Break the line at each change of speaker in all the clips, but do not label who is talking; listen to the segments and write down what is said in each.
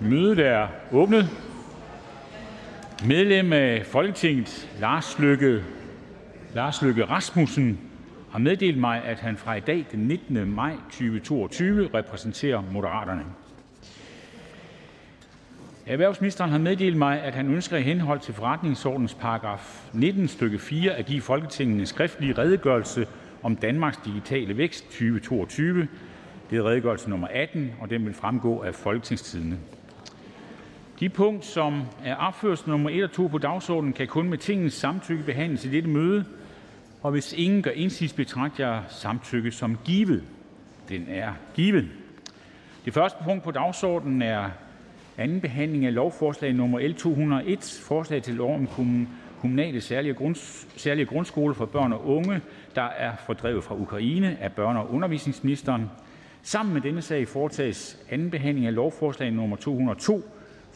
Mødet er åbnet. Medlem af Folketinget Lars Løkke Lars Løkke Rasmussen har meddelt mig, at han fra i dag, den 19. maj 2022, repræsenterer Moderaterne. Erhvervsministeren har meddelt mig, at han ønsker i henhold til forretningsordens paragraf 19 stykke 4 at give Folketinget en skriftlig redegørelse om Danmarks digitale vækst 2022. Det er redegørelse nummer 18, og den vil fremgå af Folketingstidende. De punkt, som er opført nummer 1 og 2 på dagsordenen, kan kun med tingets samtykke behandles i dette møde. Og hvis ingen gør indsigelse, betragter jeg samtykke som givet. Den er givet. Det første punkt på dagsordenen er anden behandling af lovforslag nummer L 201, forslag til lov om kommunale særlige, grunds, særlige grundskoler for børn og unge, der er fordrevet fra Ukraine af børne- og undervisningsministeren. Sammen med denne sag foretages anden behandling af lovforslag nummer 202,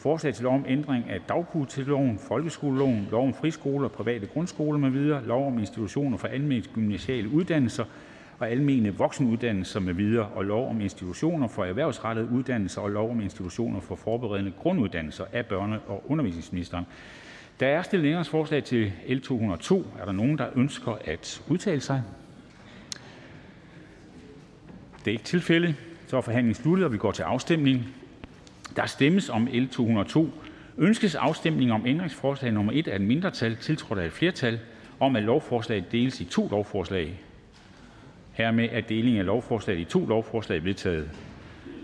Forslag til lov om ændring af dagtilbudsloven, folkeskoleloven, lov om friskoler og private grundskoler med videre, lov om institutioner for almene gymnasiale uddannelser og almene voksenuddannelser med videre og lov om institutioner for erhvervsrettede uddannelser og lov om institutioner for forberedende grunduddannelser af børne- og undervisningsministeren. Der er stillet ændringsforslag til L 202. Er der nogen, der ønsker at udtale sig? Det er ikke tilfældet. Så er forhandlingen sluttet, og vi går til afstemning. Der stemmes om L 202. Ønskes afstemning om ændringsforslag nummer 1 af et mindretal, tiltrådt af et flertal, om at lovforslaget deles i to lovforslag? Hermed er delingen af lovforslaget i to lovforslag vedtaget.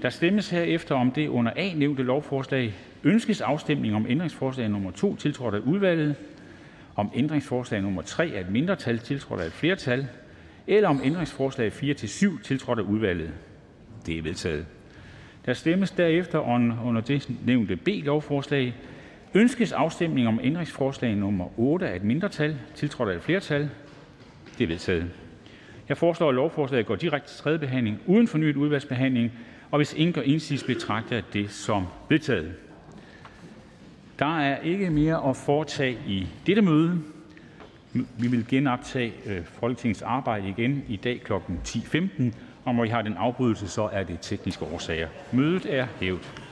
Der stemmes herefter om det under A nævnte lovforslag. Ønskes afstemning om ændringsforslag nummer 2, tiltrådt af udvalget, om ændringsforslag nummer 3 af et mindretal, tiltrådt af et flertal, eller om ændringsforslag 4-7, tiltrådt af udvalget? Det er vedtaget. Der stemmes derefter under det nævnte B-lovforslag. Ønskes afstemning om ændringsforslag nummer 8 af et mindretal, tiltrådt af et flertal? Det er vedtaget. Jeg foreslår, at lovforslaget går direkte til tredje behandling uden fornyet udvalgsbehandling, og hvis ingen gør indsigelse, betragter jeg det som vedtaget. Der er ikke mere at foretage i dette møde. Vi vil genoptage øh, Folketingets arbejde igen i dag kl. 10.15, og når vi har den afbrydelse, så er det tekniske årsager. Mødet er hævet.